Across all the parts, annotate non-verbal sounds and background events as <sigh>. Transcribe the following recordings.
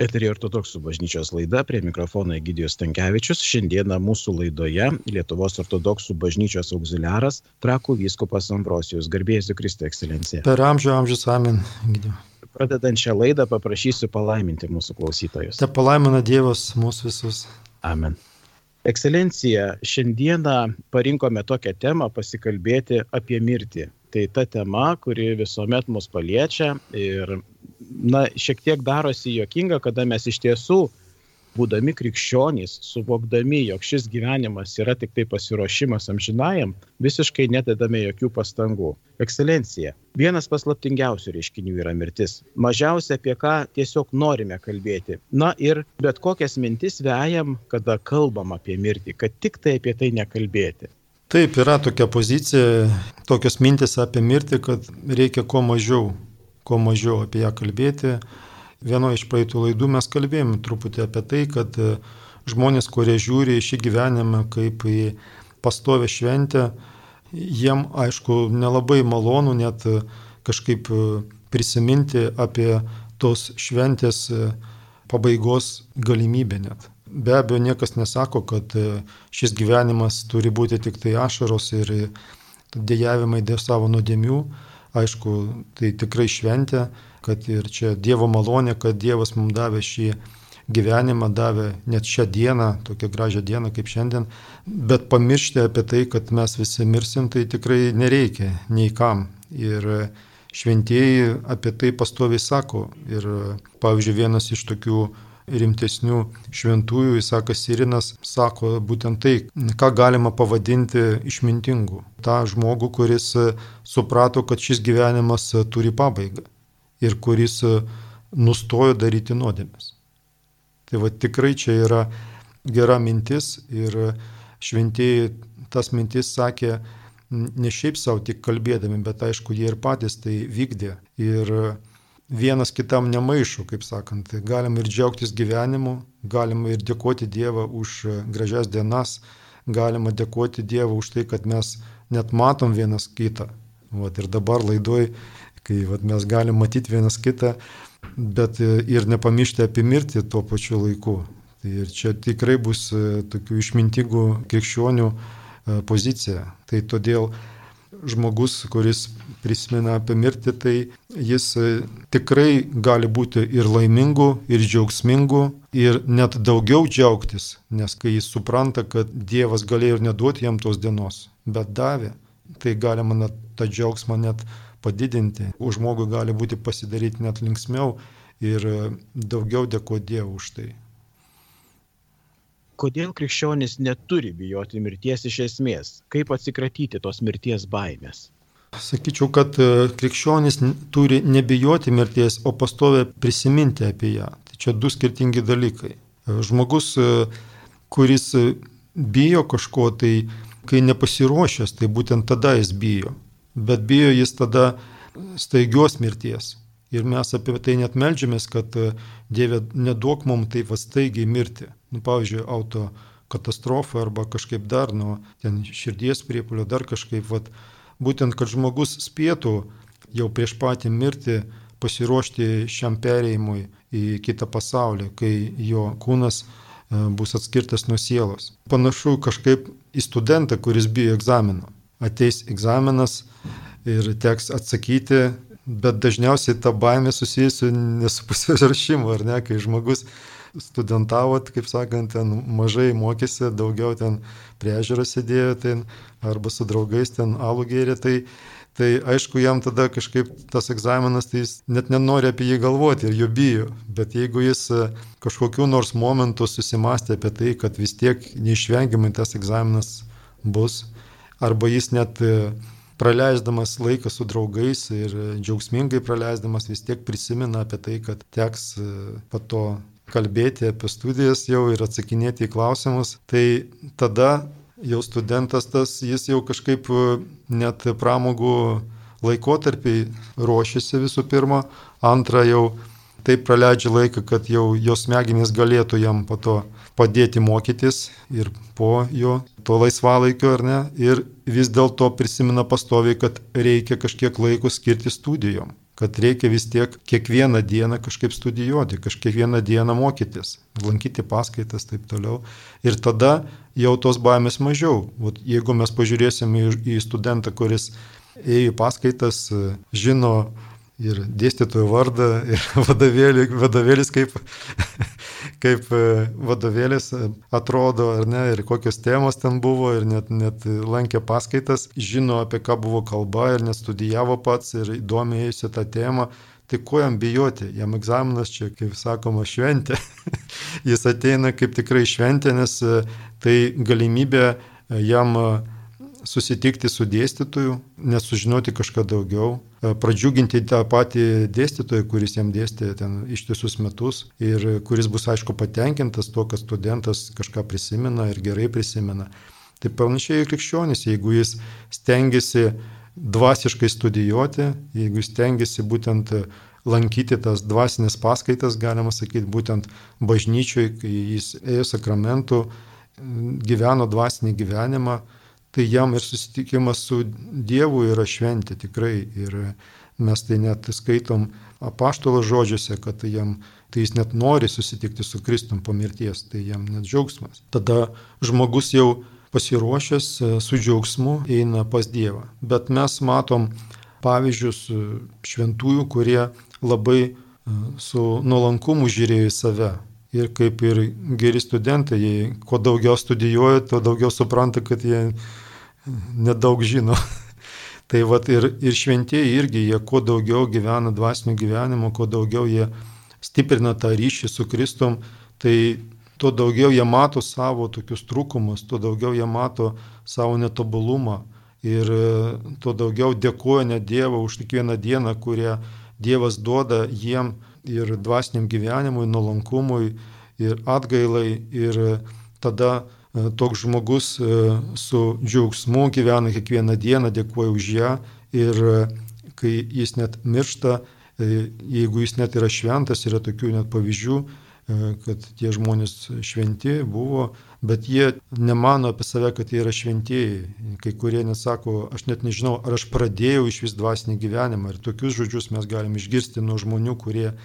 Eterija ortodoksų bažnyčios laida, prie mikrofono Egidijos Tankievičius. Šiandieną mūsų laidoje Lietuvos ortodoksų bažnyčios auxiliaras Trakų vyskupas Ambrosijus. Garbėsiu Kristė ekscelencija. Per amžių amžius amen, Egidijų. Pradedant šią laidą paprašysiu palaiminti mūsų klausytojus. Te palaimina Dievas mūsų visus. Amen. Ekscelencija, šiandieną parinkome tokią temą pasikalbėti apie mirtį. Tai ta tema, kuri visuomet mus paliečia ir na, šiek tiek darosi jokinga, kada mes iš tiesų, būdami krikščionys, suvokdami, jog šis gyvenimas yra tik tai pasiruošimas amžinajam, visiškai nededame jokių pastangų. Ekscelencija, vienas paslaptingiausių reiškinių yra mirtis. Mažiausia apie ką tiesiog norime kalbėti. Na ir bet kokias mintis vejam, kada kalbam apie mirtį, kad tik tai apie tai nekalbėti. Taip, yra tokia pozicija, tokios mintis apie mirtį, kad reikia kuo mažiau kuo mažiau apie ją kalbėti. Vienoje iš praeitų laidų mes kalbėjome truputį apie tai, kad e, žmonės, kurie žiūri į šį gyvenimą kaip į pastovę šventę, jiem aišku nelabai malonu net e, kažkaip e, prisiminti apie tos šventės pabaigos galimybę net. Be abejo, niekas nesako, kad šis gyvenimas turi būti tik tai ašaros ir dėjavimai dėl savo nuodėmių, Aišku, tai tikrai šventė, kad ir čia Dievo malonė, kad Dievas mums davė šį gyvenimą, davė net šią dieną, tokią gražią dieną kaip šiandien, bet pamiršti apie tai, kad mes visi mirsim, tai tikrai nereikia nei kam. Ir šventieji apie tai pastoviai sako. Ir pavyzdžiui, vienas iš tokių rimtesnių šventųjų, Isakas Sirinas, sako būtent tai, ką galima pavadinti išmintingu. Ta žmogų, kuris suprato, kad šis gyvenimas turi pabaigą ir kuris nustojo daryti nuodėmės. Tai va tikrai čia yra gera mintis ir šventieji tas mintis sakė ne šiaip savo tik kalbėdami, bet aišku, jie ir patys tai vykdė. Ir vienas kitam nemaišo, kaip sakant. Galim ir džiaugtis gyvenimu, galima ir dėkoti Dievą už gražias dienas, galima dėkoti Dievą už tai, kad mes net matom vienas kitą. Vat, ir dabar laidoj, kai vat, mes galim matyti vienas kitą, bet ir nepamiršti apie mirtį tuo pačiu laiku. Tai ir čia tikrai bus e, tokių išmintingų krikščionių e, pozicija. Tai todėl žmogus, kuris prisimena apie mirtį, tai jis e, tikrai gali būti ir laimingu, ir džiaugsmingu, ir net daugiau džiaugtis, nes kai jis supranta, kad Dievas galėjo ir neduoti jam tos dienos, bet davė, tai galima net tą džiaugsmą net padidinti. Už žmogų gali būti pasidaryti net linksmiau ir e, daugiau dėkoti Dievui už tai kodėl krikščionis neturi bijoti mirties iš esmės? Kaip atsikratyti tos mirties baimės? Sakyčiau, kad e, krikščionis turi nebijoti mirties, o pastovę prisiminti apie ją. Tai čia du skirtingi dalykai. E, žmogus, e, kuris bijo kažko, tai kai nepasiruošęs, tai būtent tada jis bijo. Bet bijo jis tada staigios mirties. Ir mes apie tai net melžiamės, kad e, Dieve neduok mums taip staigiai mirti. Nu, pavyzdžiui, auto katastrofa arba kažkaip dar, nu, ten širdies priepulio, dar kažkaip, vat, būtent, kad žmogus spėtų jau prieš patį mirtį pasiruošti šiam perėjimui į kitą pasaulį, kai jo kūnas e, bus atskirtas nuo sielos. Panašu kažkaip į studentą, kuris bijo egzamino. Ateis egzaminas ir teks atsakyti bet dažniausiai ta baimė susijusi ne su pasirašymu, ar ne, kai žmogus studentavo, kaip sakant, ten mažai mokėsi, daugiau ten priežiūrą sėdėjo ten, arba su draugais ten alų gėrė, tai, tai aišku, jam tada kažkaip tas egzaminas, tai jis net nenori apie jį galvoti ir jo bijo, bet jeigu jis e, kažkokiu nors momentu susimastė apie tai, kad vis tiek neišvengiamai tas egzaminas bus, arba jis net uh, praleisdamas laiką su draugais ir džiaugsmingai praleisdamas vis tiek prisimena apie tai, kad teks e, po to kalbėti apie studijas jau ir atsakinėti į klausimus, tai tada jau studentas tas, jis jau kažkaip e, net pramogų laikotarpiai ruošiasi visų pirma, antra jau taip praleidžia laiką, kad jau jos smegenys galėtų jam po to padėti mokytis ir po jo to laisvalaikio ar ne. Ir vis dėlto prisimena pastoviai, kad reikia kažkiek laiko skirti studijom, kad reikia vis tiek kiekvieną dieną kažkaip studijuoti, kažkiekvieną dieną mokytis, lankyti paskaitas ir taip toliau. Ir tada jau tos baimės mažiau. Vat jeigu mes pažiūrėsime į, studentą, kuris ėjo paskaitas, žino ir dėstytojo vardą, ir <laughs> vadovėlį, vadovėlis kaip, <laughs> kaip e, vadovėlis atrodo, ar ne, ir kokios temos ten buvo, ir net, net lankė paskaitas, žino, apie ką buvo kalba, ir net studijavo pats, ir įdomiai ėjusi tą temą. Tai ko jam bijoti? Jam egzaminas čia, kaip sakoma, šventė. <laughs> Jis ateina kaip tikrai šventė, nes e, tai galimybė jam susitikti su dėstytoju, nesužinoti kažką daugiau, e, pradžiuginti tą patį dėstytoją, kuris jam dėstė ten ištisus metus ir kuris bus aišku patenkintas to, kad studentas kažką prisimena ir gerai prisimena. Tai panašiai ir krikščionis, jeigu jis stengiasi dvasiškai studijuoti, jeigu jis stengiasi būtent lankyti tas dvasinės paskaitas, galima sakyti, būtent bažnyčioj, kai jis ėjo sakramentų, gyveno dvasinį gyvenimą, tai jam ir susitikimas su Dievu yra šventė tikrai. Ir mes tai net skaitom apaštalo žodžiuose, kad tai jam, tai jis net nori susitikti su Kristum po mirties, tai jam net džiaugsmas. Tada žmogus jau pasiruošęs su džiaugsmu eina pas Dievą. Bet mes matom pavyzdžius šventųjų, kurie labai su nuolankumu žiūrėjo į save, Ir kaip ir geri studentai, jie kuo daugiau studijuoja, tuo daugiau supranta, kad jie nedaug žino. <laughs> tai vat ir, ir šventieji irgi, jie kuo daugiau gyvena dvasinio gyvenimo, kuo daugiau jie stiprina tą ryšį su Kristum, tai tuo daugiau jie mato savo tokius trūkumus, tuo daugiau jie mato savo netobulumą ir tuo daugiau dėkoja ne Dievą už kiekvieną dieną, kurią Dievas duoda jiem ir dvasiniam gyvenimui, nuolankumui, ir atgailai. Ir tada e, toks žmogus e, su džiaugsmu gyvena kiekvieną dieną, dėkuoja už ją. Ir e, kai jis net miršta, jeigu jis net yra šventas, yra tokių net pavyzdžių, kad tie žmonės šventi buvo, bet jie nemano apie save, kad jie yra šventieji. Kai kurie net sako, aš net nežinau, ar aš pradėjau iš vis dvasinį gyvenimą. Ir tokius žodžius mes galim išgirsti nuo žmonių, kurie e,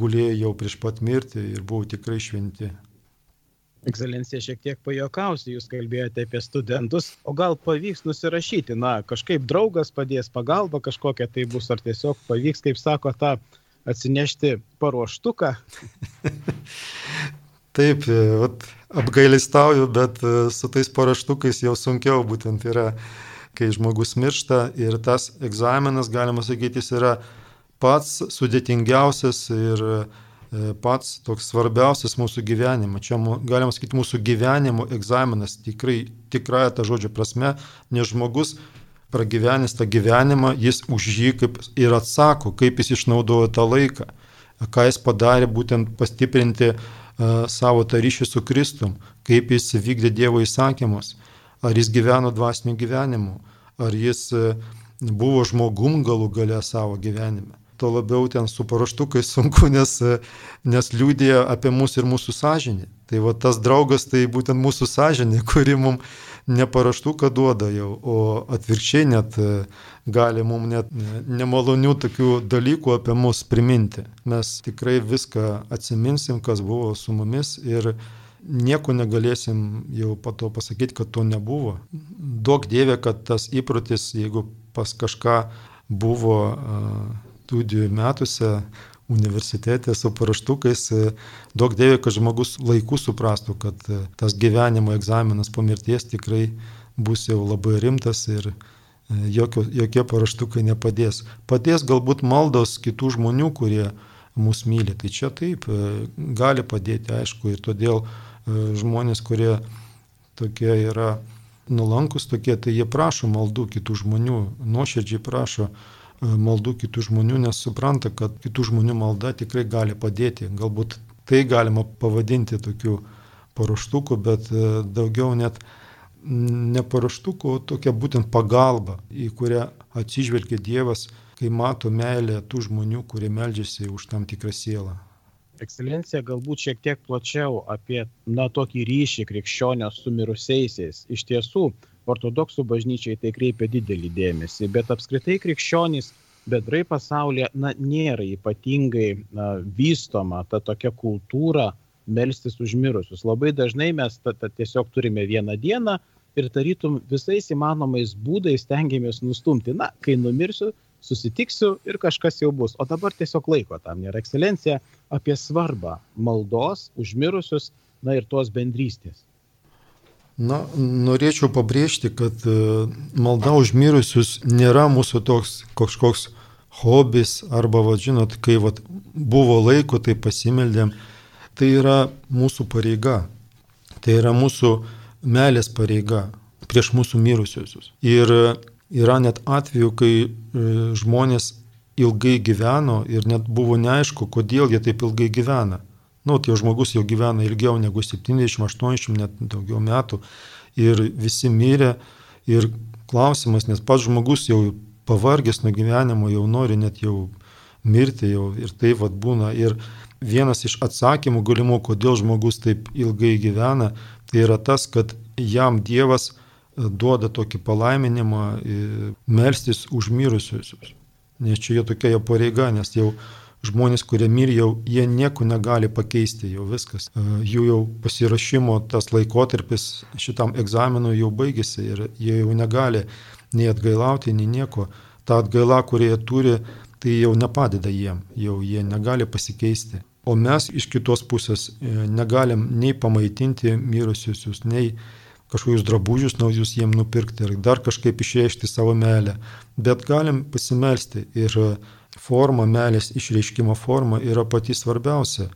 gulėjo jau prieš pat mirtį ir buvo tikrai šventi. Ekscelencija šiek tiek pajokausi, jūs kalbėjote apie studentus, o gal pavyks nusirašyti, na, kažkaip draugas padės, pagalba kažkokia tai bus, ar tiesiog pavyks, kaip sako, tą atsinešti paruoštuką. <laughs> Taip, e, vat, apgailistauju, bet e, su tais paraštukais jau sunkiau būtent yra, kai žmogus miršta ir tas egzaminas, galima sakyti, jis yra pats sudėtingiausias ir e, pats toks svarbiausias mūsų gyvenime. Čia galima sakyti mūsų gyvenimo egzaminas, tikrai, tikrąją tą žodžio prasme, nes žmogus pragyvenęs tą gyvenimą, jis už jį kaip ir atsako, kaip jis išnaudojo tą laiką, ką jis padarė būtent pastiprinti uh, savo tą ryšį su Kristum, kaip jis vykdė Dievo įsakymus, ar jis gyveno dvasiniu gyvenimu, ar jis buvo žmogum galų gale savo gyvenime. Tuo labiau ten su paraštukais <laughs> sunku, nes, nes liūdė apie mus ir mūsų sąžinį. Tai va tas draugas tai būtent mūsų sąžinė, kuri mums ne paraštuką duoda jau, o atvirkščiai net e, gali mums net nemalonių tokių dalykų apie mus priminti. Mes tikrai viską atsiminsim, kas buvo su mumis ir nieko negalėsim jau po to pasakyti, kad to nebuvo. Daug dievė, kad tas įprotis, jeigu pas kažką buvo studijų metuose, universitete su paraštukais, e, daug dėvė, kad žmogus laiku suprastų, kad e, tas gyvenimo egzaminas po mirties tikrai bus jau labai rimtas ir e, jokio, jokie paraštukai nepadės. Padės galbūt maldos kitų žmonių, kurie mus myli. Tai čia taip gali padėti, aišku, ir todėl žmonės, kurie tokie yra nulankus tokie, tai jie prašo maldų kitų žmonių, nuoširdžiai prašo maldų kitų žmonių, nes supranta, kad kitų žmonių malda tikrai gali padėti. Galbūt tai galima pavadinti tokiu paruoštuku, bet e, daugiau net ne paruoštuku, o tokia būtent pagalba, į kurią atsižvelgia Dievas, kai mato meilę tų žmonių, kurie meldžiasi už tam tikrą sielą. Ekscelencija, galbūt šiek tiek plačiau apie na, tokį ryšį krikščionio su mirusiaisiais. Iš tiesų, ortodoksų bažnyčiai tai kreipia didelį dėmesį, bet apskritai krikščionys bedrai pasaulyje na, nėra ypatingai na, vystoma ta tokia kultūra melstis užmirusius. Labai dažnai mes ta, ta, tiesiog turime vieną dieną ir tarytum visais įmanomais būdais tengiamės nustumti. Na, kai numirsiu, susitiksiu ir kažkas jau bus. O dabar tiesiog laiko tam nėra. Ekscelencija apie svarbą maldos užmirusius, na ir tos bendrystės. Na, norėčiau pabrėžti, kad e, malda užmirusius nėra mūsų toks kažkoks hobis arba, va, žinot, kai va, buvo laiko, tai pasimeldėm. Tai yra mūsų pareiga. Tai yra mūsų meilės pareiga prieš mūsų mirusiusius. Ir yra net atveju, kai e, žmonės ilgai gyveno ir net buvo neaišku, kodėl jie taip ilgai gyvena. Nu, tie žmogus jau gyvena ilgiau negu 70-80, net daugiau metų ir visi mirė. Ir klausimas, nes pats žmogus jau pavargęs nuo gyvenimo, jau nori net jau mirti, jau ir tai vad būna. Ir vienas iš atsakymų galimų, kodėl žmogus taip ilgai gyvena, tai yra tas, kad jam Dievas e, duoda tokį palaiminimą e, melstis už mirusius. Nes čia jo tokia jo pareiga, nes jau žmonės, kurie mirė, jau jie nieko negali pakeisti, jau viskas. E, jų jau pasirašymo tas laikotarpis šitam egzaminui jau baigėsi ir jie jau negali nei atgailauti, nei nieko. Ta atgaila, kurie jie turi, tai jau nepadeda jiem, jau jie negali pasikeisti. O mes iš kitos pusės e, negalim nei pamaitinti mirusiusius, nei kažkokius drabužius naujus jiem nupirkti ir dar kažkaip išreikšti savo meilę, bet galim pasimelsti ir forma, meilės išreiškimo forma yra pati svarbiausia.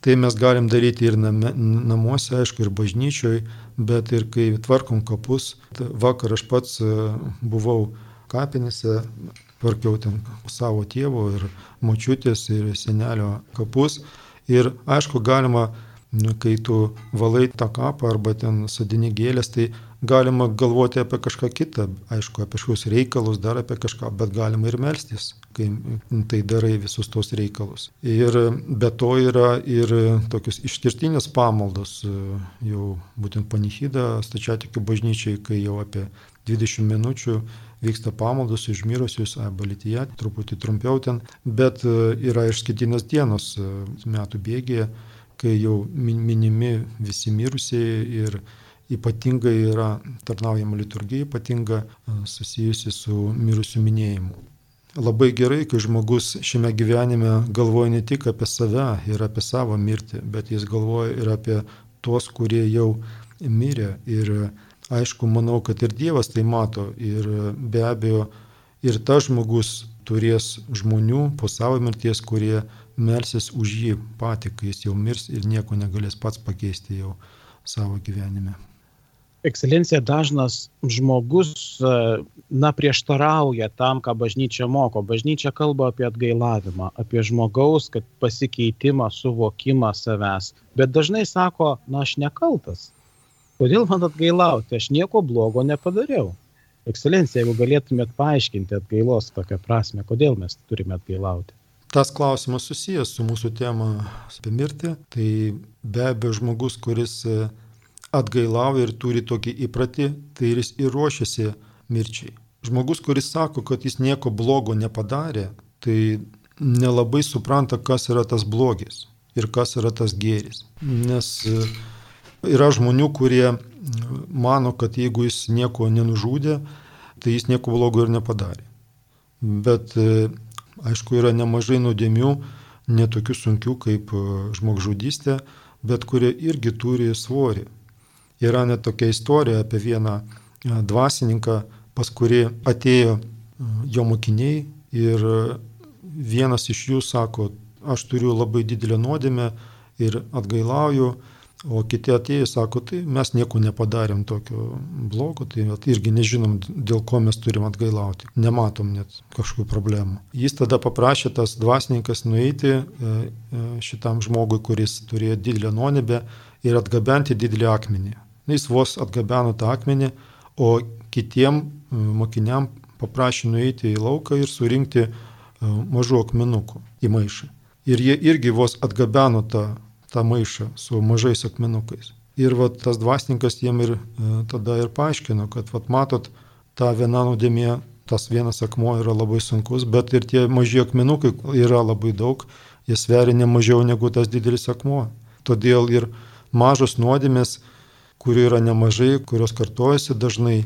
Tai mes galim daryti ir name, namuose, aišku, ir bažnyčioj, bet ir kai tvarkom kapus. Vakar aš pats e, buvau kapinėse, tvarkiau ten savo tėvo ir močiutės ir senelio kapus. Ir aišku, galima Nu, kai tu valai tą kapą arba ten sadini gėlės, tai galima galvoti apie kažką kitą, aišku, apie kažkokius reikalus, dar apie kažką, bet galima ir melstis, kai tai darai visus tos reikalus. Ir be to yra ir tokius išskirtinės pamaldos, jau būtent panihyda stačiatikių bažnyčiai, kai jau apie 20 minučių vyksta pamaldos užmirusius arba lityje, truputį trumpiau ten, bet yra išskirtinės dienos metų bėgėje kai jau minimi visi mirusieji ir ypatingai yra tarnaujama liturgija, ypatinga susijusi su mirusių minėjimu. Labai gerai, kai žmogus šiame gyvenime galvoja ne tik apie save ir apie savo mirtį, bet jis galvoja ir apie tuos, kurie jau mirė. Ir aišku, manau, kad ir Dievas tai mato. Ir be abejo, ir tas žmogus turės žmonių po savo mirties, kurie melsis už jį patį, kai jis jau mirs ir nieko negalės pats pakeisti jau savo gyvenime. Ekscelencija dažnas žmogus, e, na, prieštarauja tam, ką bažnyčia moko. Bažnyčia kalba apie atgailavimą, apie žmogaus, kad pasikeitimą, suvokimą savęs. Bet dažnai sako, na, aš nekaltas. Kodėl man atgailauti? Aš nieko blogo nepadariau. Ekscelencija, jeigu galėtumėt paaiškinti atgailos tokią prasme, kodėl mes turime atgailauti? Tas klausimas susijęs su mūsų tema apie mirtį. Tai be abejo žmogus, kuris e, atgailauja ir turi tokį įpratį, tai jis ir ruošiasi mirčiai. Žmogus, kuris sako, kad jis nieko blogo nepadarė, tai nelabai supranta, kas yra tas blogis ir kas yra tas gėris. Nes e, yra žmonių, kurie mano, kad jeigu jis nieko nenužudė, tai jis nieko blogo ir nepadarė. Bet e, Aišku, yra nemažai nuodėmių, netokių sunkių kaip e, žmogžudystė, bet kurie irgi turi svorį. Yra net tokia istorija apie vieną e, dvasininką, pas kurį atėjo e, jo mokiniai ir vienas iš jų sako, aš turiu labai didelę nuodėmę ir atgailauju, O kiti atėjo, sako, tai mes nieko nepadarėm tokio blogo, tai irgi nežinom, dėl ko mes turim atgailauti. Nematom net kažkokių problemų. Jis tada paprašė tas dvasininkas nueiti e, e, šitam žmogui, kuris turėjo didelę nuonebę ir atgabenti didelį akmenį. Jis vos atgabeno tą akmenį, o kitiem e, mokiniam paprašė nueiti į lauką ir surinkti mažų akmenukų į maišą. Ir jie irgi vos atgabeno tą tą maišą su mažais akmenukais. Ir vat, tas dvasininkas jiem ir e, tada ir paaiškino, kad vat, matot, ta viena nuodėmė tas vienas akmuo yra labai sunkus, bet ir tie maži akmenukai yra labai daug, jie sveria ne mažiau negu tas didelis akmuo. Todėl ir mažos nuodėmės, kurių yra nemažai, kurios kartojasi dažnai,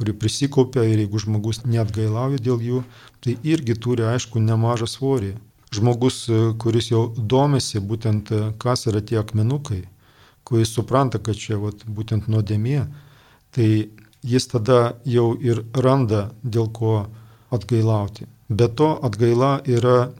kurių prisikaupia ir jeigu žmogus net gailauja dėl jų, tai irgi turi aišku nemažą svorį. Žmogus, kuris jau domisi būtent, kas yra tie akmenukai, kuris supranta, kad čia vat, būtent nuodėmė, tai jis tada jau ir randa dėl ko atgailauti. Be to atgaila yra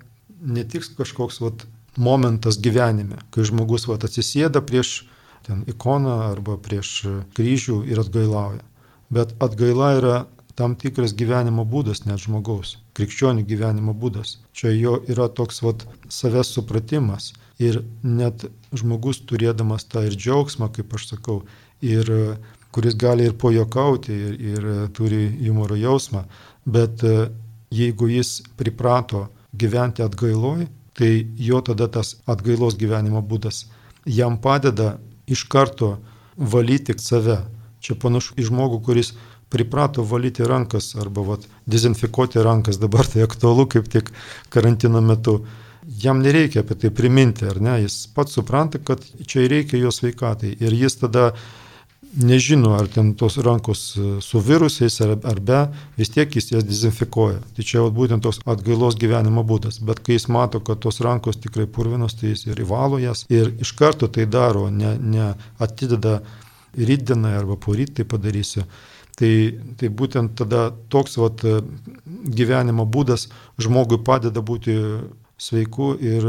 ne tik kažkoks vat, momentas gyvenime, kai žmogus vat, atsisėda prieš ten ikoną arba prieš kryžių ir atgailauja. Bet atgaila yra tam tikras gyvenimo būdas net žmogaus, krikščionių gyvenimo būdas. Čia jo yra toks vat, savęs supratimas. Ir net žmogus turėdamas tą ir džiaugsmą, kaip aš sakau, ir kuris gali ir pojokauti, ir, ir turi humoro jausmą, bet jeigu jis priprato gyventi atgailoj, tai jo tada tas atgailos gyvenimo būdas jam padeda iš karto valyti save. Čia panašu į žmogų, kuris priprato valyti rankas arba vat, dezinfikuoti rankas, dabar tai aktualu kaip tik karantino metu. Jam nereikia apie tai priminti, ar ne? Jis pats supranta, kad čia reikia jo sveikatai. Ir jis tada nežino, ar ten tos rankos e, su virusais ar, ar be, vis tiek jis jas dezinfikuoja. Tai čia būtent tos atgailos gyvenimo būdas. Bet kai jis mato, kad tos rankos tikrai purvinos, tai jis ir įvalo jas ir iš karto tai daro, ne, ne atideda rytdienai arba poryt tai padarysiu. Tai, tai būtent tada toks vat, e, gyvenimo būdas žmogui padeda būti sveiku ir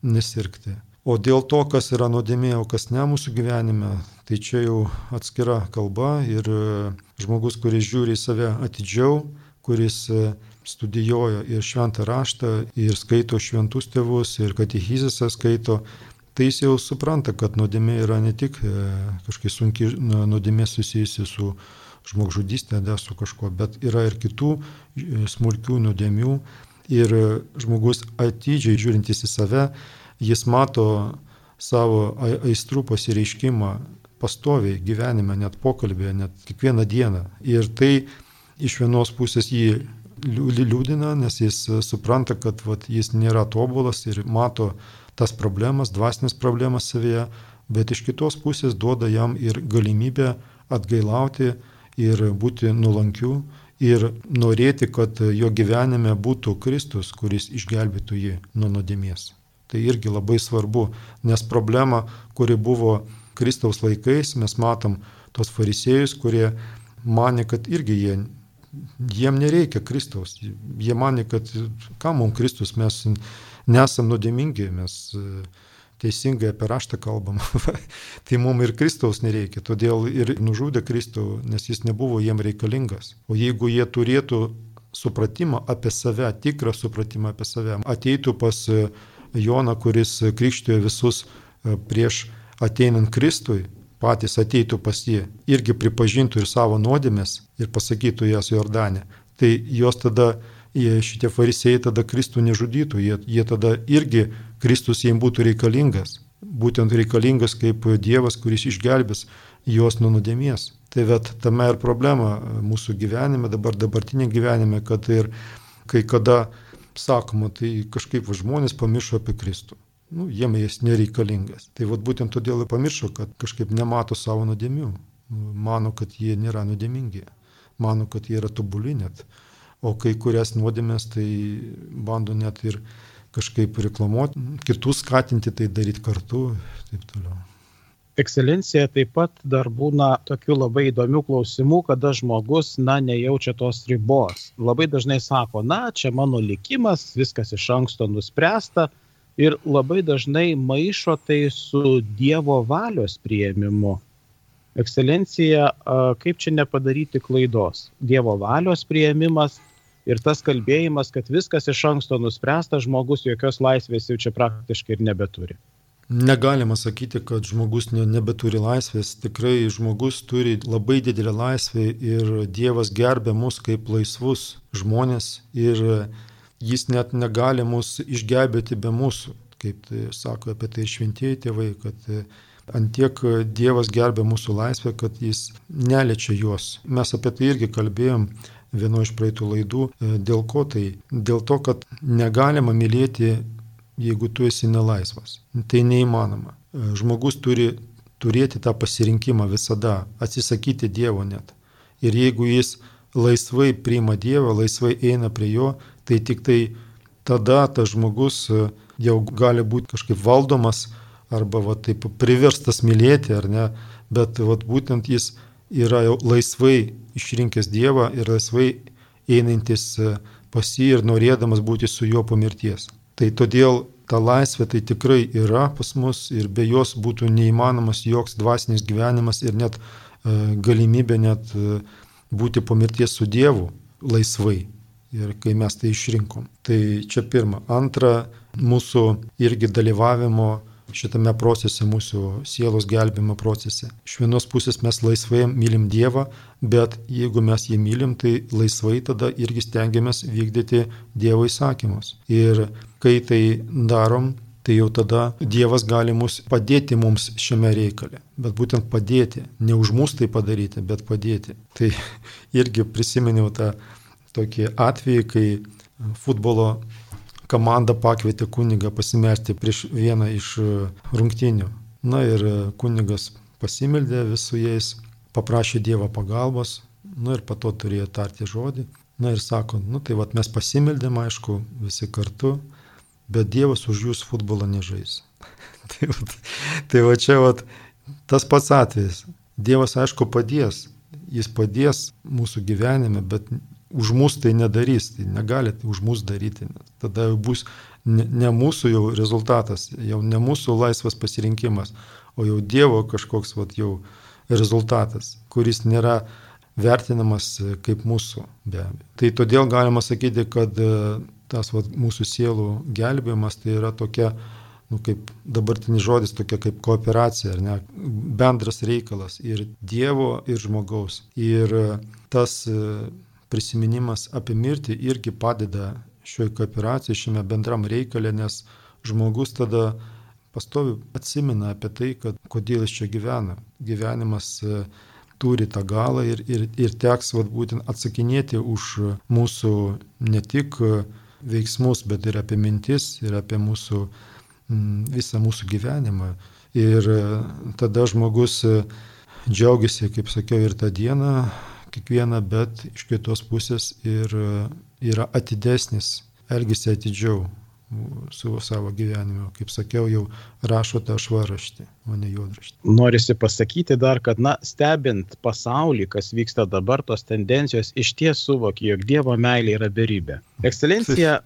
nesirgti. O dėl to, kas yra nuodėmė, o kas ne mūsų gyvenime, tai čia jau atskira kalba ir e, žmogus, kuris žiūri į save atidžiau, kuris e, studijuoja ir šventą raštą, ir skaito šventus tėvus, ir katechizisą skaito, tai jis jau supranta, kad nuodėmė yra ne tik kažkaip sunki nuodėmė susijusi su žmogžudystė, ne su kažkuo, bet yra ir kitų smulkių nuodėmių. Ir žmogus atidžiai žiūrintis į save, jis mato savo aistrų pasireiškimą pastoviai gyvenime, net pokalbėje, net kiekvieną dieną. Ir tai iš vienos pusės jį liūdina, nes jis supranta, kad vat, jis nėra tobulas ir mato tas problemas, dvasinės problemas savyje, bet iš kitos pusės duoda jam ir galimybę atgailauti ir būti nuolankiu ir norėti, kad jo gyvenime būtų Kristus, kuris išgelbėtų jį nuo nuodėmės. Tai irgi labai svarbu, nes problema, kuri buvo Kristaus laikais, mes matom tos farisėjus, kurie mane, kad irgi jie, jiem nereikia Kristaus. Jie mane, kad kam mums Kristus, mes nesam nuodėmingi, mes e, teisingai apie raštą kalbam. <laughs> tai mums ir Kristaus nereikia, todėl ir nužudė Kristų, nes jis nebuvo jiem reikalingas. O jeigu jie turėtų supratimą apie save, tikrą supratimą apie save, ateitų pas Joną, kuris krikštijo visus e, prieš ateinant Kristui, patys ateitų pas jį, irgi pripažintų ir savo nuodėmės ir pasakytų jas Jordanė. Tai jos tada, šitie farisėjai tada Kristų nežudytų, jie, jie tada irgi Kristus jiems būtų reikalingas. Būtent reikalingas kaip Dievas, kuris išgelbės juos nuo nuodėmies. Tai bet tame ir problema mūsų gyvenime, dabar dabartinė gyvenime, kad ir kai kada sakoma, tai kažkaip žmonės pamiršo apie Kristų. Nu, jiem jis nereikalingas. Tai vat būtent todėl ir pamiršo, kad kažkaip nemato savo nuodėmių. Mano, kad jie nėra nuodėmingi. Mano, kad jie yra tobuli net. O kai kurias nuodėmės tai bando net ir kažkaip reklamuoti, kitus skatinti tai daryti kartu ir taip toliau. Ekscelencija taip pat dar būna tokių labai įdomių klausimų, kada žmogus, na, nejaučia tos ribos. Labai dažnai sako, na, čia mano likimas, viskas iš anksto nuspręsta ir labai dažnai maišo tai su Dievo valios prieimimu. Ekscelencija, kaip čia nepadaryti klaidos? Dievo valios prieimimas ir tas kalbėjimas, kad viskas iš anksto nuspręsta, žmogus jokios laisvės jau čia praktiškai ir nebeturi. Negalima sakyti, kad žmogus ne, nebeturi laisvės. Tikrai žmogus turi labai didelę laisvę ir Dievas gerbė mus kaip laisvus žmonės ir jis net negali mus išgelbėti be mūsų. Kaip tai sako apie tai šventieji tėvai, kad antiek Dievas gerbė mūsų laisvę, kad jis neliečia juos. Mes apie tai irgi kalbėjom vieno iš praeitų laidų. E, dėl ko tai? Dėl to, kad negalima mylėti, jeigu tu esi nelaisvas. Tai neįmanoma. E, žmogus turi turėti tą pasirinkimą visada, atsisakyti Dievo net. Ir jeigu jis laisvai priima Dievą, laisvai eina prie jo, tai tik tai tada tas žmogus e, jau gali būti kažkaip valdomas arba va, taip priverstas mylėti, ar ne, bet va, būtent jis yra jau laisvai išrinkęs Dievą ir laisvai einantis e, pas jį ir norėdamas būti su juo po mirties. Tai todėl ta laisvė tai tikrai yra pas mus ir be jos būtų neįmanomas joks dvasinis gyvenimas ir net e, galimybė net e, būti po mirties su Dievu laisvai. Ir kai mes tai išrinkom. Tai čia pirma. Antra, mūsų irgi dalyvavimo šitame procese, mūsų sielos gelbimo procese. Iš vienos pusės mes laisvai mylim Dievą, bet jeigu mes jį mylim, tai laisvai tada irgi stengiamės vykdyti Dievo įsakymus. Ir kai tai darom, tai jau tada Dievas gali mus padėti mums šiame reikale. Bet būtent padėti, ne už mus tai padaryti, bet padėti. Tai irgi prisiminiau tą tokį atvejį, kai futbolo komanda pakvietė kunigą pasimelsti prieš vieną iš e, rungtynių. Na ir e, kunigas pasimeldė visų jais, paprašė Dievo pagalbos, na ir po to turėjo tarti žodį. Na ir sako, nu tai vad mes pasimeldėm, aišku, visi kartu, bet Dievas už jūs futbolą nežais. <laughs> tai, vat, tai va čia vat, tas pats atvejis. Dievas aišku padės, jis padės mūsų gyvenime, bet už mus tai nedarys, tai negali tai už mus daryti. Tada bus ne, ne mūsų jau rezultatas, jau ne mūsų laisvas pasirinkimas, o jau Dievo kažkoks vat, jau rezultatas, kuris nėra vertinamas kaip mūsų be abejo. Tai todėl galima sakyti, kad e, tas vat, mūsų sielų gelbėjimas tai yra tokia, nu, kaip dabartinis žodis, tokia kaip kooperacija, ar ne, bendras reikalas ir Dievo, ir žmogaus. Ir e, tas e, prisiminimas apie mirtį irgi padeda šioje kooperacijoje, šiame bendram reikalė, nes žmogus tada pastovi atsimena apie tai, kad kodėl jis čia gyvena. Gyvenimas e, turi tą galą ir, ir, ir teks vat, būtent atsakinėti už mūsų ne tik veiksmus, bet ir apie mintis, ir apie mūsų, visą mūsų gyvenimą. Ir e, tada žmogus e, džiaugiasi, kaip sakiau, ir tą dieną, kiekvieną, bet iš kitos pusės ir yra atidesnis, elgesi atidžiau su savo gyvenimu. Kaip sakiau, jau rašo tą švaraštį, o ne juodraštį. Norisi pasakyti dar, kad, na, stebint pasaulį, kas vyksta dabar, tos tendencijos iš ties suvokia, jog Dievo meilė yra beribė. Ekscelencija,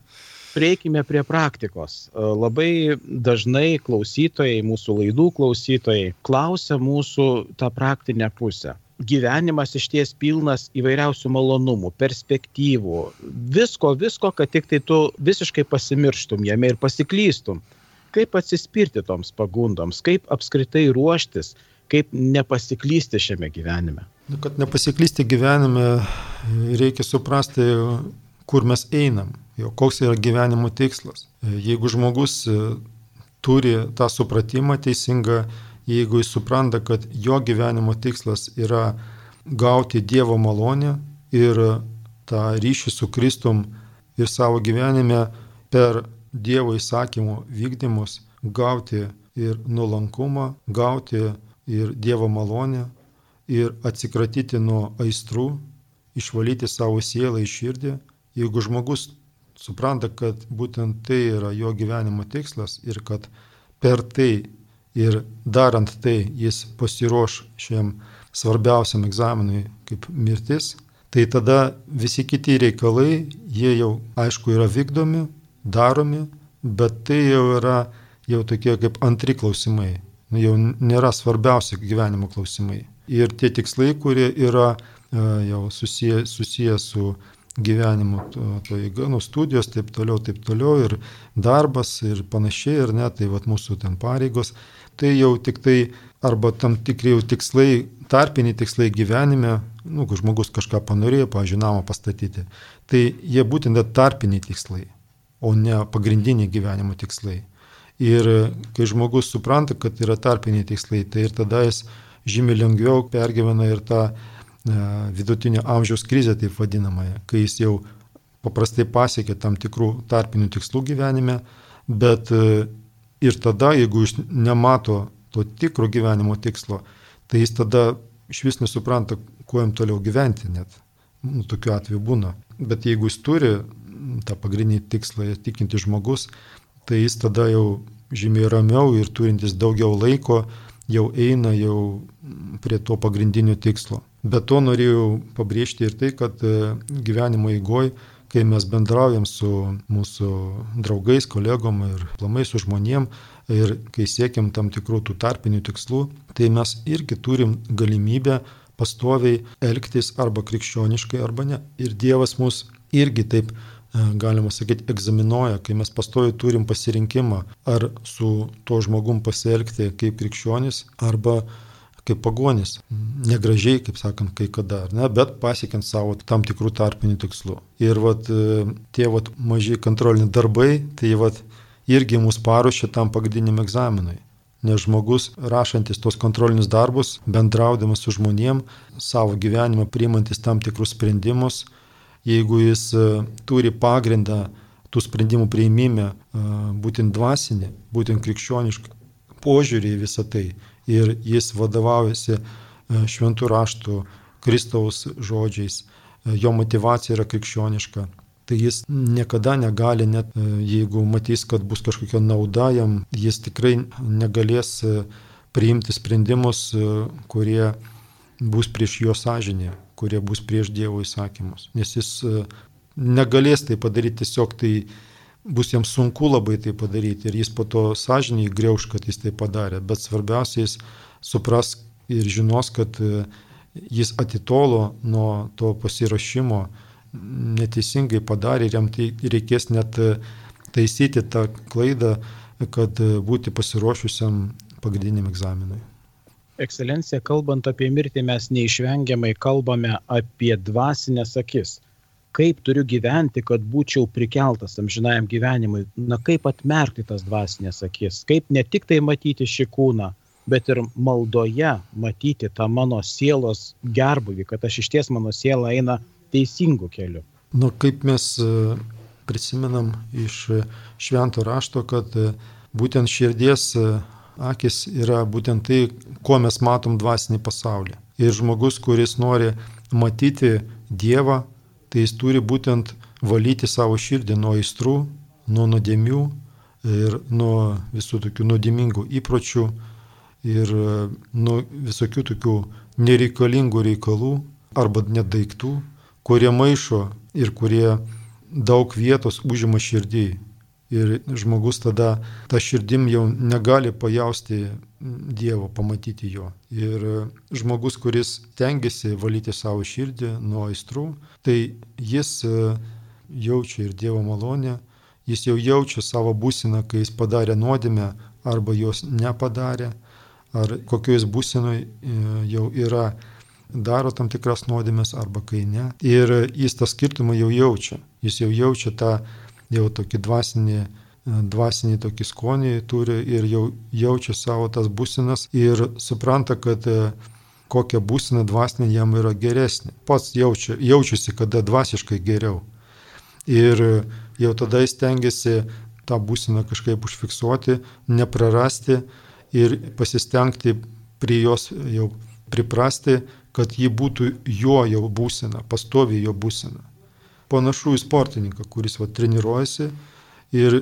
prieikime prie praktikos. Labai dažnai klausytojai, mūsų laidų klausytojai klausia mūsų tą praktinę pusę gyvenimas išties pilnas įvairiausių malonumų, perspektyvų, visko, visko, kad tik tai tu visiškai pasimirštum jame ir pasiklystum. Kaip atsispirti toms pagundoms, kaip apskritai ruoštis, kaip nepasiklysti šiame gyvenime. Nu, kad nepasiklysti gyvenime, reikia suprasti, kur mes einam, jo koks yra gyvenimo tikslas. Jeigu žmogus turi tą supratimą teisingą, jeigu jis supranta, kad jo gyvenimo tikslas yra gauti Dievo malonę ir tą ryšį su Kristum ir savo gyvenime per Dievo įsakymų vykdymus gauti ir nuolankumą, gauti ir Dievo malonę ir atsikratyti nuo aistrų, išvalyti savo sielą iš širdį. Jeigu žmogus supranta, kad būtent tai yra jo gyvenimo tikslas ir kad per tai ir darant tai jis pasiruoš šiam svarbiausiam egzaminui kaip mirtis, tai tada visi kiti reikalai, jie jau aišku yra vykdomi, daromi, bet tai jau yra jau tokie kaip antri klausimai, nu, jau nėra svarbiausi gyvenimo klausimai. Ir tie tikslai, kurie yra e, jau susiję, susiję su gyvenimu, to, eiga, nu, studijos, taip toliau, taip toliau, ir darbas, ir panašiai, ir net tai vat, mūsų ten pareigos, tai jau tik tai arba tam tikri jau tikslai, tarpiniai tikslai gyvenime, nu, kai žmogus kažką panorėjo, pavyzdžiui, namą pastatyti, tai jie būtent tarpiniai tikslai, o ne pagrindiniai gyvenimo tikslai. Ir kai žmogus supranta, kad yra tarpiniai tikslai, tai ir tada jis žymiai lengviau pergyvena ir tą vidutinio amžiaus krizę, taip vadinamąją, kai jis jau paprastai pasiekia tam tikrų tarpinių tikslų gyvenime, bet e, ir tada, jeigu jis nemato to tikro gyvenimo tikslo, tai jis tada iš vis nesupranta, kuo jam toliau gyventi net. Nu, tokiu atveju būna. Bet jeigu jis turi tą pagrindinį tikslą, tikinti žmogus, tai jis tada jau žymiai ramiau ir turintis daugiau laiko jau eina jau prie to pagrindinio tikslo. Bet to norėjau pabrėžti ir tai, kad e, gyvenimo įgoj, kai mes bendraujam su mūsų draugais, kolegom ir plamai su žmonėm ir kai siekiam tam tikrų tų tarpinių tikslų, tai mes irgi turim galimybę pastoviai elgtis arba krikščioniškai, arba ne. Ir Dievas mus irgi taip, e, galima sakyti, egzaminuoja, kai mes pastoviai turim pasirinkimą, ar su to žmogum pasielgti kaip krikščionis, arba kaip pagonis. Negražiai, kaip sakant, kai kada, ne, bet pasiekiant savo tam tikrų tarpinių tikslų. Ir vat, e, tie vat, maži kontroliniai darbai, tai vat, irgi mus paruošia tam pagrindiniam egzaminui. Nes žmogus, rašantis tos kontrolinius darbus, bendraudamas su žmonėm, savo gyvenimą priimantis tam tikrus sprendimus, jeigu jis e, turi pagrindą tų sprendimų prieimime, e, būtent dvasinį, būtent krikščionišką požiūrį į visą tai ir jis vadovaujasi e, šventų raštų Kristaus žodžiais, jo motivacija yra krikščioniška, tai jis niekada negali, net e, jeigu matys, kad bus kažkokia nauda jam, jis tikrai negalės e, priimti sprendimus, e, kurie bus prieš jo sąžinę, kurie bus prieš Dievo įsakymus. Nes jis negalės tai padaryti tiesiog tai bus jam sunku labai tai padaryti ir jis po to sąžiniai greuž, kad jis tai padarė. Bet svarbiausia jis supras ir žinos, kad jis atitolo nuo to pasirašymo, neteisingai padarė ir jam tai reikės net e, taisyti tą klaidą, kad e, būti pasiruošusiam pagrindiniam egzaminui. Ekscelencija, kalbant apie mirtį, mes neišvengiamai kalbame apie dvasinės akis. Kaip turiu gyventi, kad būčiau prikeltas amžinajam gyvenimui? Na kaip atmerkti tas dvasinės akis? Kaip ne tik tai matyti šį kūną, bet ir maldoje matyti tą mano sielos gerbuvį, kad aš iš ties mano siela eina teisingu keliu. Nu, kaip mes e, prisimenam iš švento rašto, kad e, būtent širdies e, akis yra būtent tai, ko mes matom dvasinį pasaulį. Ir žmogus, kuris nori matyti Dievą, tai jis turi būtent valyti savo širdį nuo aistrų, nuo nuodėmių ir nuo visų tokių nuodėmingų įpročių ir nuo visokių tokių nereikalingų reikalų arba net daiktų, kurie maišo ir kurie daug vietos užima širdį. Ir žmogus tada tą širdim jau negali pajausti Dievo, pamatyti jo. Ir žmogus, kuris tengiasi valyti savo širdį nuo aistrų, tai jis e, jaučia ir Dievo malonę, jis jau jaučia savo būsiną, kai jis padarė nuodėmę arba jos nepadarė, ar kokioj būsinoje jau yra daro tam tikras nuodėmės arba kai ne. Ir jis tą skirtumą jau jaučia. Jis jau jaučia tą jau tokį dvasinį, dvasinį tokį skonį turi ir jau jaučia savo tas būsinas ir supranta, kad e, kokia būsina dvasinė jam yra geresnė. Pats jaučia, jaučiasi, kada dvasiškai geriau. Ir jau tada jis tengiasi tą būsiną kažkaip užfiksuoti, neprarasti ir pasistengti prie jos jau priprasti, kad ji būtų jo jau būsena, pastovi jo būsena. Panašu į sportininką, kuris va, treniruojasi ir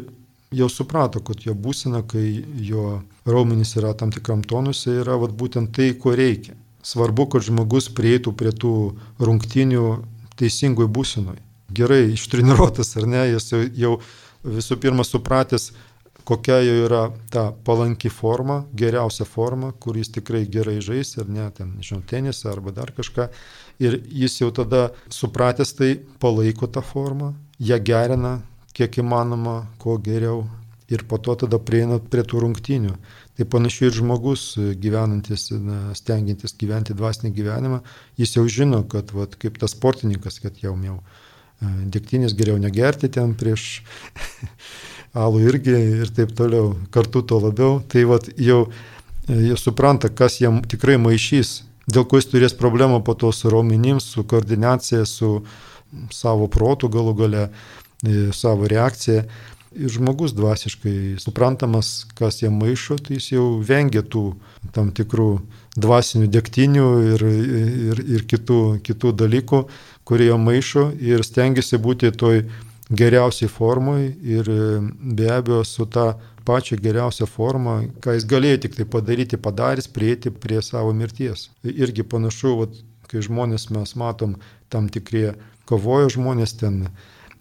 jau suprato, kad jo būsena, kai jo raumenys yra tam tikram tonuse, yra va, būtent tai, ko reikia. Svarbu, kad žmogus prieitų prie tų rungtinių teisingoj būsenoj. Gerai ištreniruotas ar ne, jis jau, jau visų pirma supratęs, kokia jo yra ta palanki forma, geriausia forma, kur jis tikrai gerai žais ir ne, ten, nežinau, tenisą arba dar kažką. Ir jis jau tada supratęs tai palaiko tą formą, ją gerina kiek įmanoma, kuo geriau. Ir po to tada prieina prie tų rungtynių. Tai panašiai ir žmogus gyvenantis, na, stengiantis gyventi dvasinį gyvenimą, jis jau žino, kad vat, kaip tas sportininkas, kad jau jau e, dėktinis geriau negerti ten prieš <laughs> alų irgi ir taip toliau, kartu to labiau. Tai vat, jau jie supranta, kas jam tikrai maišys dėl ko jis turės problemą po to su raumenim, su koordinacija, su savo protu galų gale, e, savo reakcija. Ir žmogus dvasiškai suprantamas, kas jam maišo, tai jis jau vengia tų tam tikrų dvasinių dėktinių ir, ir, ir kitų, kitų dalykų, kurie jam maišo ir stengiasi būti toj geriausiai formai ir be abejo su ta pačią geriausią formą, ką jis galėjo tik tai padaryti, padarys, prieiti prie savo mirties. Irgi panašu, vat, kai žmonės mes matom tam tikrie kovojo žmonės ten.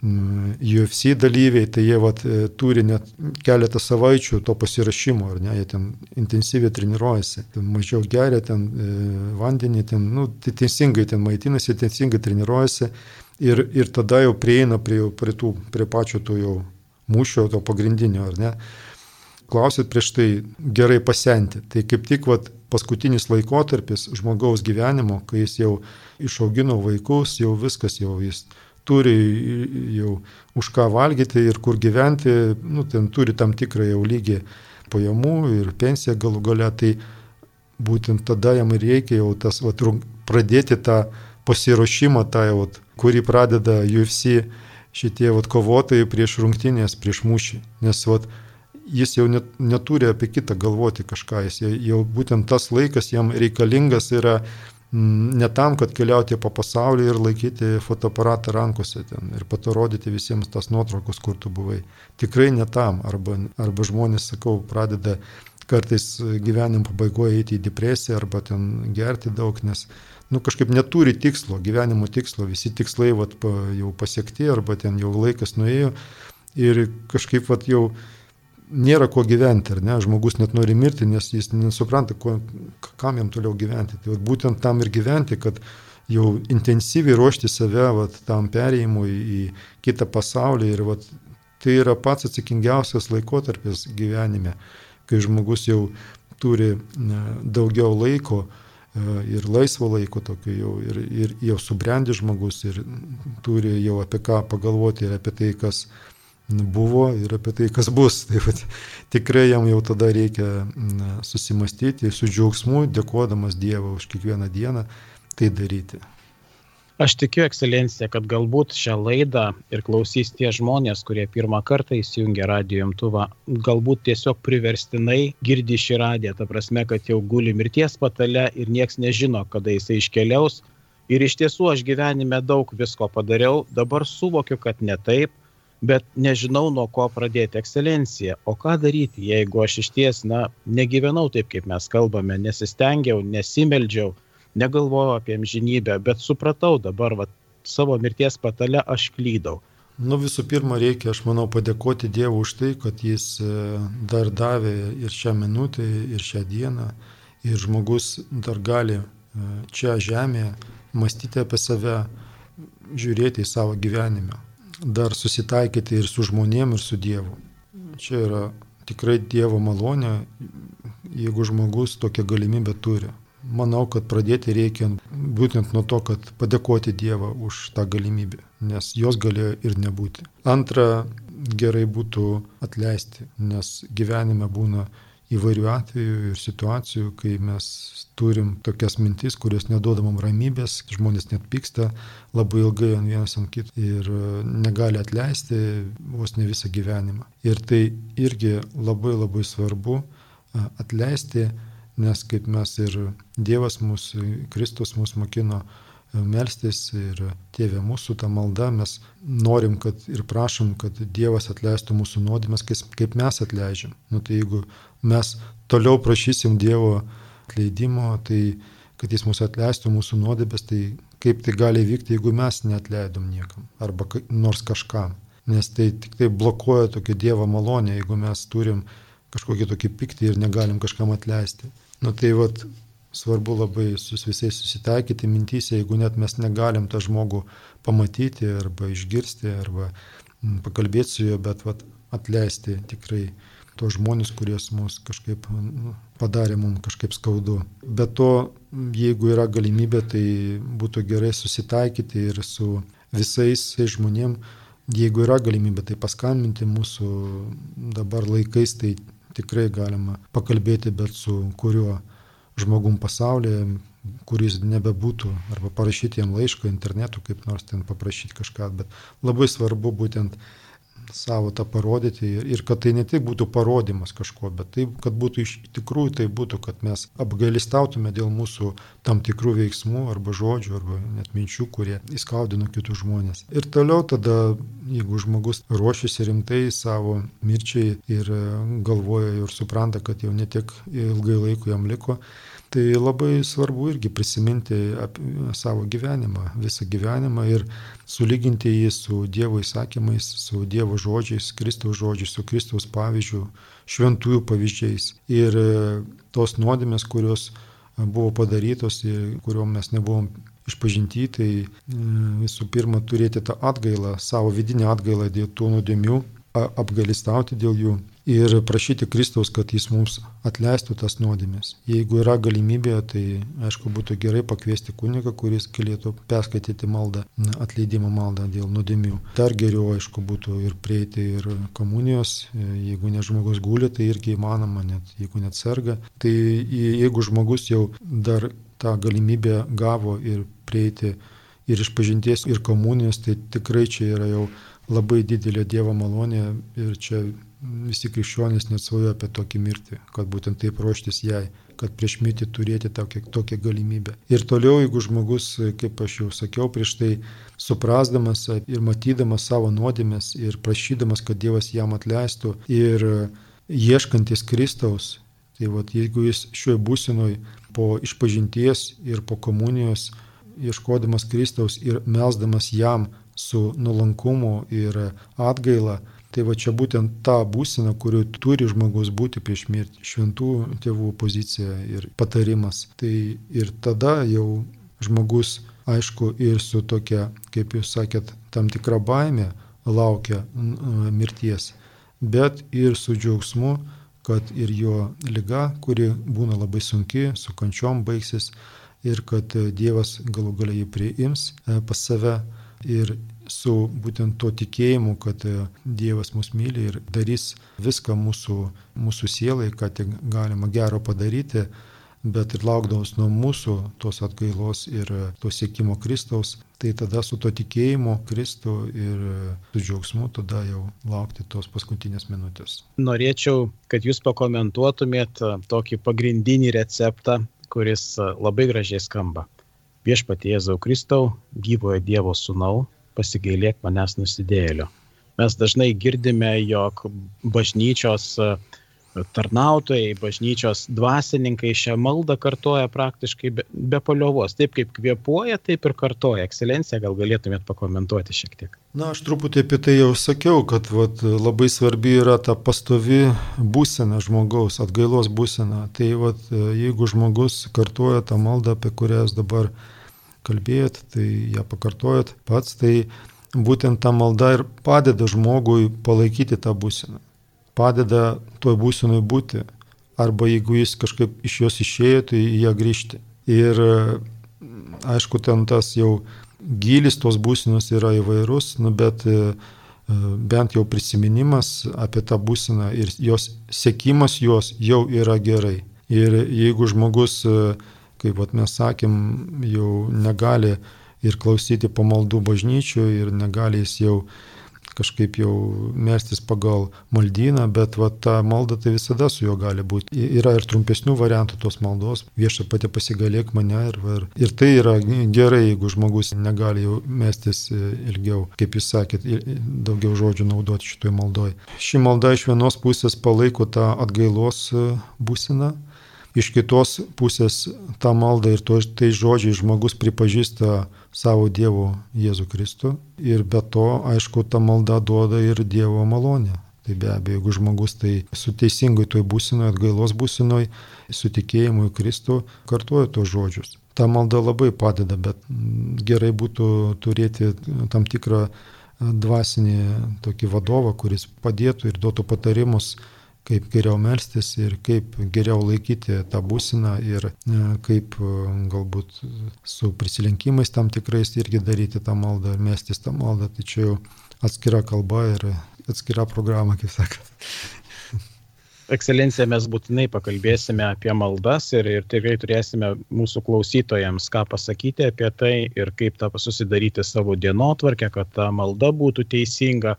UFC dalyviai, tai jie vat, e, turi net keletą savaičių to pasirašymo, ar ne, jie ten intensyviai treniruojasi, ten mažiau geria ten e, vandenį, ten, nu, tai teisingai ten maitinasi, teisingai treniruojasi ir, ir tada jau prieina prie, prie, tų, prie pačio to jau mūšio, to pagrindinio, ar ne klausėt prieš tai gerai pasenti. Tai kaip tik vat, paskutinis laikotarpis žmogaus gyvenimo, kai jis jau išaugino vaikus, jau viskas, jau jis turi jau už ką valgyti ir kur gyventi, nu, ten turi tam tikrą jau lygį pajamų ir pensiją galų gale, tai būtent tada jam ir reikia jau tas, vat, pradėti tą pasiruošimą, tą jau, kurį pradeda UFC šitie vat, kovotojai prieš rungtynės, prieš mūšį. Nes vat, jis jau net, neturi apie kitą galvoti kažką, jis jau būtent tas laikas jam reikalingas yra mm, ne tam, kad keliauti po pasaulį ir laikyti fotoaparatą rankose ten ir patorodyti visiems tas nuotraukos, kur tu buvai. Tikrai ne tam. Arba, arba žmonės, sakau, pradeda kartais gyvenimo pabaigoje eiti į depresiją arba ten gerti daug, nes nu, kažkaip neturi tikslo, gyvenimo tikslo, visi tikslai vat, pa, jau pasiekti arba ten jau laikas nuėjo ir kažkaip vat, jau nėra ko gyventi, ar ne, žmogus net nori mirti, nes jis nesupranta, ko, kam jam toliau gyventi. Tai vat, būtent tam ir gyventi, kad jau intensyviai ruošti save vat, tam perėjimui į kitą pasaulį ir vat, tai yra pats atsakingiausias laikotarpis gyvenime, kai žmogus jau turi daugiau laiko e, ir laisvo laiko tokio jau, ir, ir jau subrendęs žmogus ir turi jau apie ką pagalvoti ir apie tai, kas buvo ir apie tai, kas bus. Tai vat, tikrai jam jau tada reikia susimastyti su džiaugsmu, dėkodamas Dievą už kiekvieną dieną tai daryti. Aš tikiu, ekscelencija, kad galbūt šią laidą ir klausys tie žmonės, kurie pirmą kartą įsijungia radio imtuvą, galbūt tiesiog priverstinai girdi šį radiją, ta prasme, kad jau guli mirties patale ir nieks nežino, kada jisai iškeliaus. Ir iš tiesų aš gyvenime daug visko padariau, dabar suvokiu, kad ne taip, bet nežinau nuo ko pradėti. Ekscelencija, o ką daryti, jeigu aš iš ties, na, negyvenau taip, kaip mes kalbame, nesistengiau, nesimeldžiau, negalvojau apie amžinybę, bet supratau dabar, va, savo mirties patale aš klydau. Nu visų pirma, reikia, aš manau, padėkoti Dievui už tai, kad Jis e, dar davė ir šią minutę, ir šią dieną, ir žmogus dar gali e, čia žemėje mąstyti apie save, žiūrėti į savo gyvenimą dar susitaikyti ir su žmonėm, ir su Dievu. Čia yra tikrai Dievo malonė, jeigu žmogus tokią galimybę turi. Manau, kad pradėti reikia būtent nuo to, kad padėkoti Dievą už tą galimybę, nes jos galėjo ir nebūti. Antra, gerai būtų atleisti, nes gyvenime būna įvairių atvejų ir situacijų, kai mes turim tokias mintis, kurios neduoda mums ramybės, žmonės net pyksta labai ilgai ant vienas ant kito ir e, negali atleisti vos ne visą gyvenimą. Ir tai irgi labai labai svarbu e, atleisti, nes kaip mes ir Dievas mūsų, Kristus mūsų mokino, melstis ir Tėvė mūsų tą maldą mes norim kad ir prašom, kad Dievas atleistų mūsų nuodėmes, kaip mes atleidžiam. Nu, tai jeigu mes toliau prašysim Dievo atleidimo, tai kad Jis mūsų atleistų mūsų nuodėmes, tai kaip tai gali vykti, jeigu mes neatleidom niekam arba nors kažkam. Nes tai tik tai blokuoja tokia Dievo malonė, jeigu mes turim kažkokį tokį pyktį ir negalim kažkam atleisti. Nu tai vad svarbu labai su visais susitaikyti mintysė, jeigu net mes negalim tą žmogų pamatyti arba išgirsti arba pakalbėti su juo, bet vat, atleisti tikrai tos žmonės, kurios mus kažkaip padarė mums kažkaip skaudu. Be to, jeigu yra galimybė, tai būtų gerai susitaikyti ir su visais žmonėm, jeigu yra galimybė, tai paskambinti mūsų dabar laikais, tai tikrai galima pakalbėti, bet su kuriuo žmogum pasaulyje, kuris nebebūtų, arba parašyti jam laišką internetu, kaip nors ten paprašyti kažką, bet labai svarbu būtent savo tą parodyti ir, kad tai ne tik būtų parodimas kažko, bet tai, kad būtų iš tikrųjų tai būtų, kad mes apgailistautume dėl mūsų tam tikrų veiksmų arba žodžių arba net minčių, kurie įskaudino kitus žmonės. Ir toliau tada, jeigu žmogus ruošiasi rimtai savo mirčiai ir galvoja ir supranta, kad jau netiek ilgai laiko jam liko, Tai labai svarbu irgi prisiminti savo gyvenimą, visą gyvenimą ir sulyginti jį su Dievo įsakymais, su Dievo žodžiais, Kristaus žodžiais, su Kristaus pavyzdžių, šventųjų pavyzdžiais. Ir e, tos nuodėmės, kurios buvo padarytos ir kuriuom mes nebuvom išpažinti, tai e, visų pirma turėti tą atgailą, savo vidinę atgailą dėl tų nuodėmių, apgalistauti dėl jų ir prašyti Kristaus, kad jis mums atleistų tas nuodėmės. Jeigu yra galimybė, tai aišku būtų gerai pakviesti kunigą, kuris galėtų perskaityti maldą, atleidimo maldą dėl nuodėmių. Dar geriau, aišku, būtų ir prieiti ir komunijos, jeigu ne žmogus guli, tai irgi įmanoma, net jeigu net serga. Tai jeigu žmogus jau dar tą galimybę gavo ir prieiti ir iš pažinties, ir komunijos, tai tikrai čia yra jau labai didelė Dievo malonė ir čia visi krikščionys net svajoja apie tokį mirtį, kad būtent taip ruoštis jai, kad prieš mirtį turėti tokią, tokią galimybę. Ir toliau, jeigu žmogus, kaip aš jau sakiau prieš tai, suprasdamas ir matydamas savo nuodėmės ir prašydamas, kad Dievas jam atleistų ir ieškantis Kristaus, tai vad jeigu jis šioje būsinoje po išpažinties ir po komunijos, ieškodamas Kristaus ir melsdamas jam su nuolankumu ir atgaila, Tai va čia būtent ta būsena, kuriuo turi žmogus būti prieš mirtį, šventų tėvų pozicija ir patarimas. Tai ir tada jau žmogus, aišku, ir su tokia, kaip jūs sakėt, tam tikra baime laukia mirties, bet ir su džiaugsmu, kad ir jo lyga, kuri būna labai sunki, su kančiom baigsis ir kad Dievas galų galiai priims e, pas save ir su būtent to tikėjimu, kad e, Dievas mus myli ir darys viską mūsų, mūsų sielai, ką tik galima gero padaryti, bet ir laukdamas nuo mūsų tos atgailos ir e, to siekimo Kristaus, tai tada su to tikėjimu Kristų ir e, su džiaugsmu tada jau laukti tos paskutinės minutės. Norėčiau, kad jūs pakomentuotumėt tokį pagrindinį receptą, kuris labai gražiai skamba. Viešpatie Jėzau Kristau, gyvojo Dievo sūnau, pasigailėk manęs nusidėlio. Mes dažnai girdime, jog bažnyčios e, tarnautojai, bažnyčios dvasininkai šią maldą kartoja praktiškai be, be paliovos. Taip kaip kvėpuoja, taip ir kartoja. Ekscelencija, gal galėtumėt pakomentuoti šiek tiek. Na, aš truputį apie tai jau sakiau, kad vat, labai svarbi yra ta pastovi būsena žmogaus, atgailos būsena. Tai vat, jeigu žmogus kartuoja tą maldą, apie kurią jūs dabar kalbėjot, tai ją pakartojot pats, tai būtent ta malda ir padeda žmogui palaikyti tą būseną. Padeda toj būsenui būti. Arba jeigu jis kažkaip iš jos išėjo, tai ją grįžti. Ir aišku, ten tas jau gilis tos būsenos yra įvairus, nu, bet e, bent jau prisiminimas apie tą būseną ir jos sėkimas jos jau yra gerai. Ir jeigu žmogus uh, kaip vat, mes sakėm, jau negali ir klausyti pamaldų bažnyčių ir negali jis jau kažkaip jau mestis pagal maldyną, bet va, ta malda tai visada su juo gali būti. Yra ir trumpesnių variantų tos maldos, viešą patį pasigalėk mane ir, ir, ir tai yra gerai, jeigu žmogus negali jau mestis ilgiau, kaip jūs sakėt, daugiau žodžių naudoti šitoje maldoje. Ši malda iš vienos pusės palaiko tą atgailos būseną Iš kitos pusės tą maldą ir to, tai žodžiai žmogus pripažįsta savo Dievo Jėzų Kristų ir be to, aišku, ta malda duoda ir Dievo malonę. Tai be abejo, jeigu žmogus tai su teisingai toj būsinoje, atgailos būsinoje, su tikėjimu į Kristų, kartuoja tos žodžius. Ta malda labai padeda, bet gerai būtų turėti tam tikrą dvasinį tokį vadovą, kuris padėtų ir duotų patarimus kaip geriau melstis ir kaip geriau laikyti tą būsiną ir e, kaip e, galbūt su prisilinkimais tam tikrais irgi daryti tą maldą ir mestis tą maldą. Tai čia jau atskira kalba ir atskira programa, kaip sakant. Ekscelencija, mes būtinai pakalbėsime apie maldas ir, ir tikrai turėsime mūsų klausytojams ką pasakyti apie tai ir kaip tą susidaryti savo dienotvarkę, kad ta malda būtų teisinga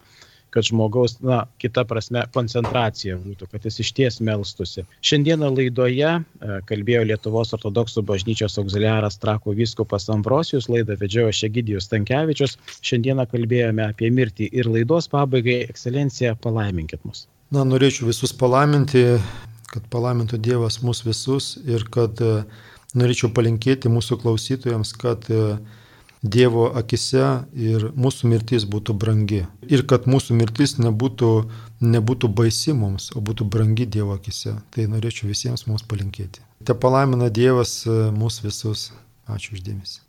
kad žmogaus, na, kita prasme, koncentracija būtų, kad jis išties melstusi. Šiandieną laidoje e, kalbėjo Lietuvos ortodoksų bažnyčios auxiliaras Trako viskupas Ambrosijus, laidą vedžiojo Šegidijus Tankievičius. Šiandieną kalbėjome apie mirtį ir laidos pabaigai, ekscelencija, palaiminkit mus. Na, norėčiau visus palaiminti, kad palaimintų Dievas mus visus ir kad e, norėčiau palinkėti mūsų klausytojams, kad uh, Dievo akise ir mūsų mirtis būtų brangi. Ir kad mūsų mirtis nebūtų, nebūtų baisi mums, o būtų brangi Dievo akise. Tai norėčiau visiems mums palinkėti. Te palaimina Dievas mūsų visus. Ačiū uždėmesi.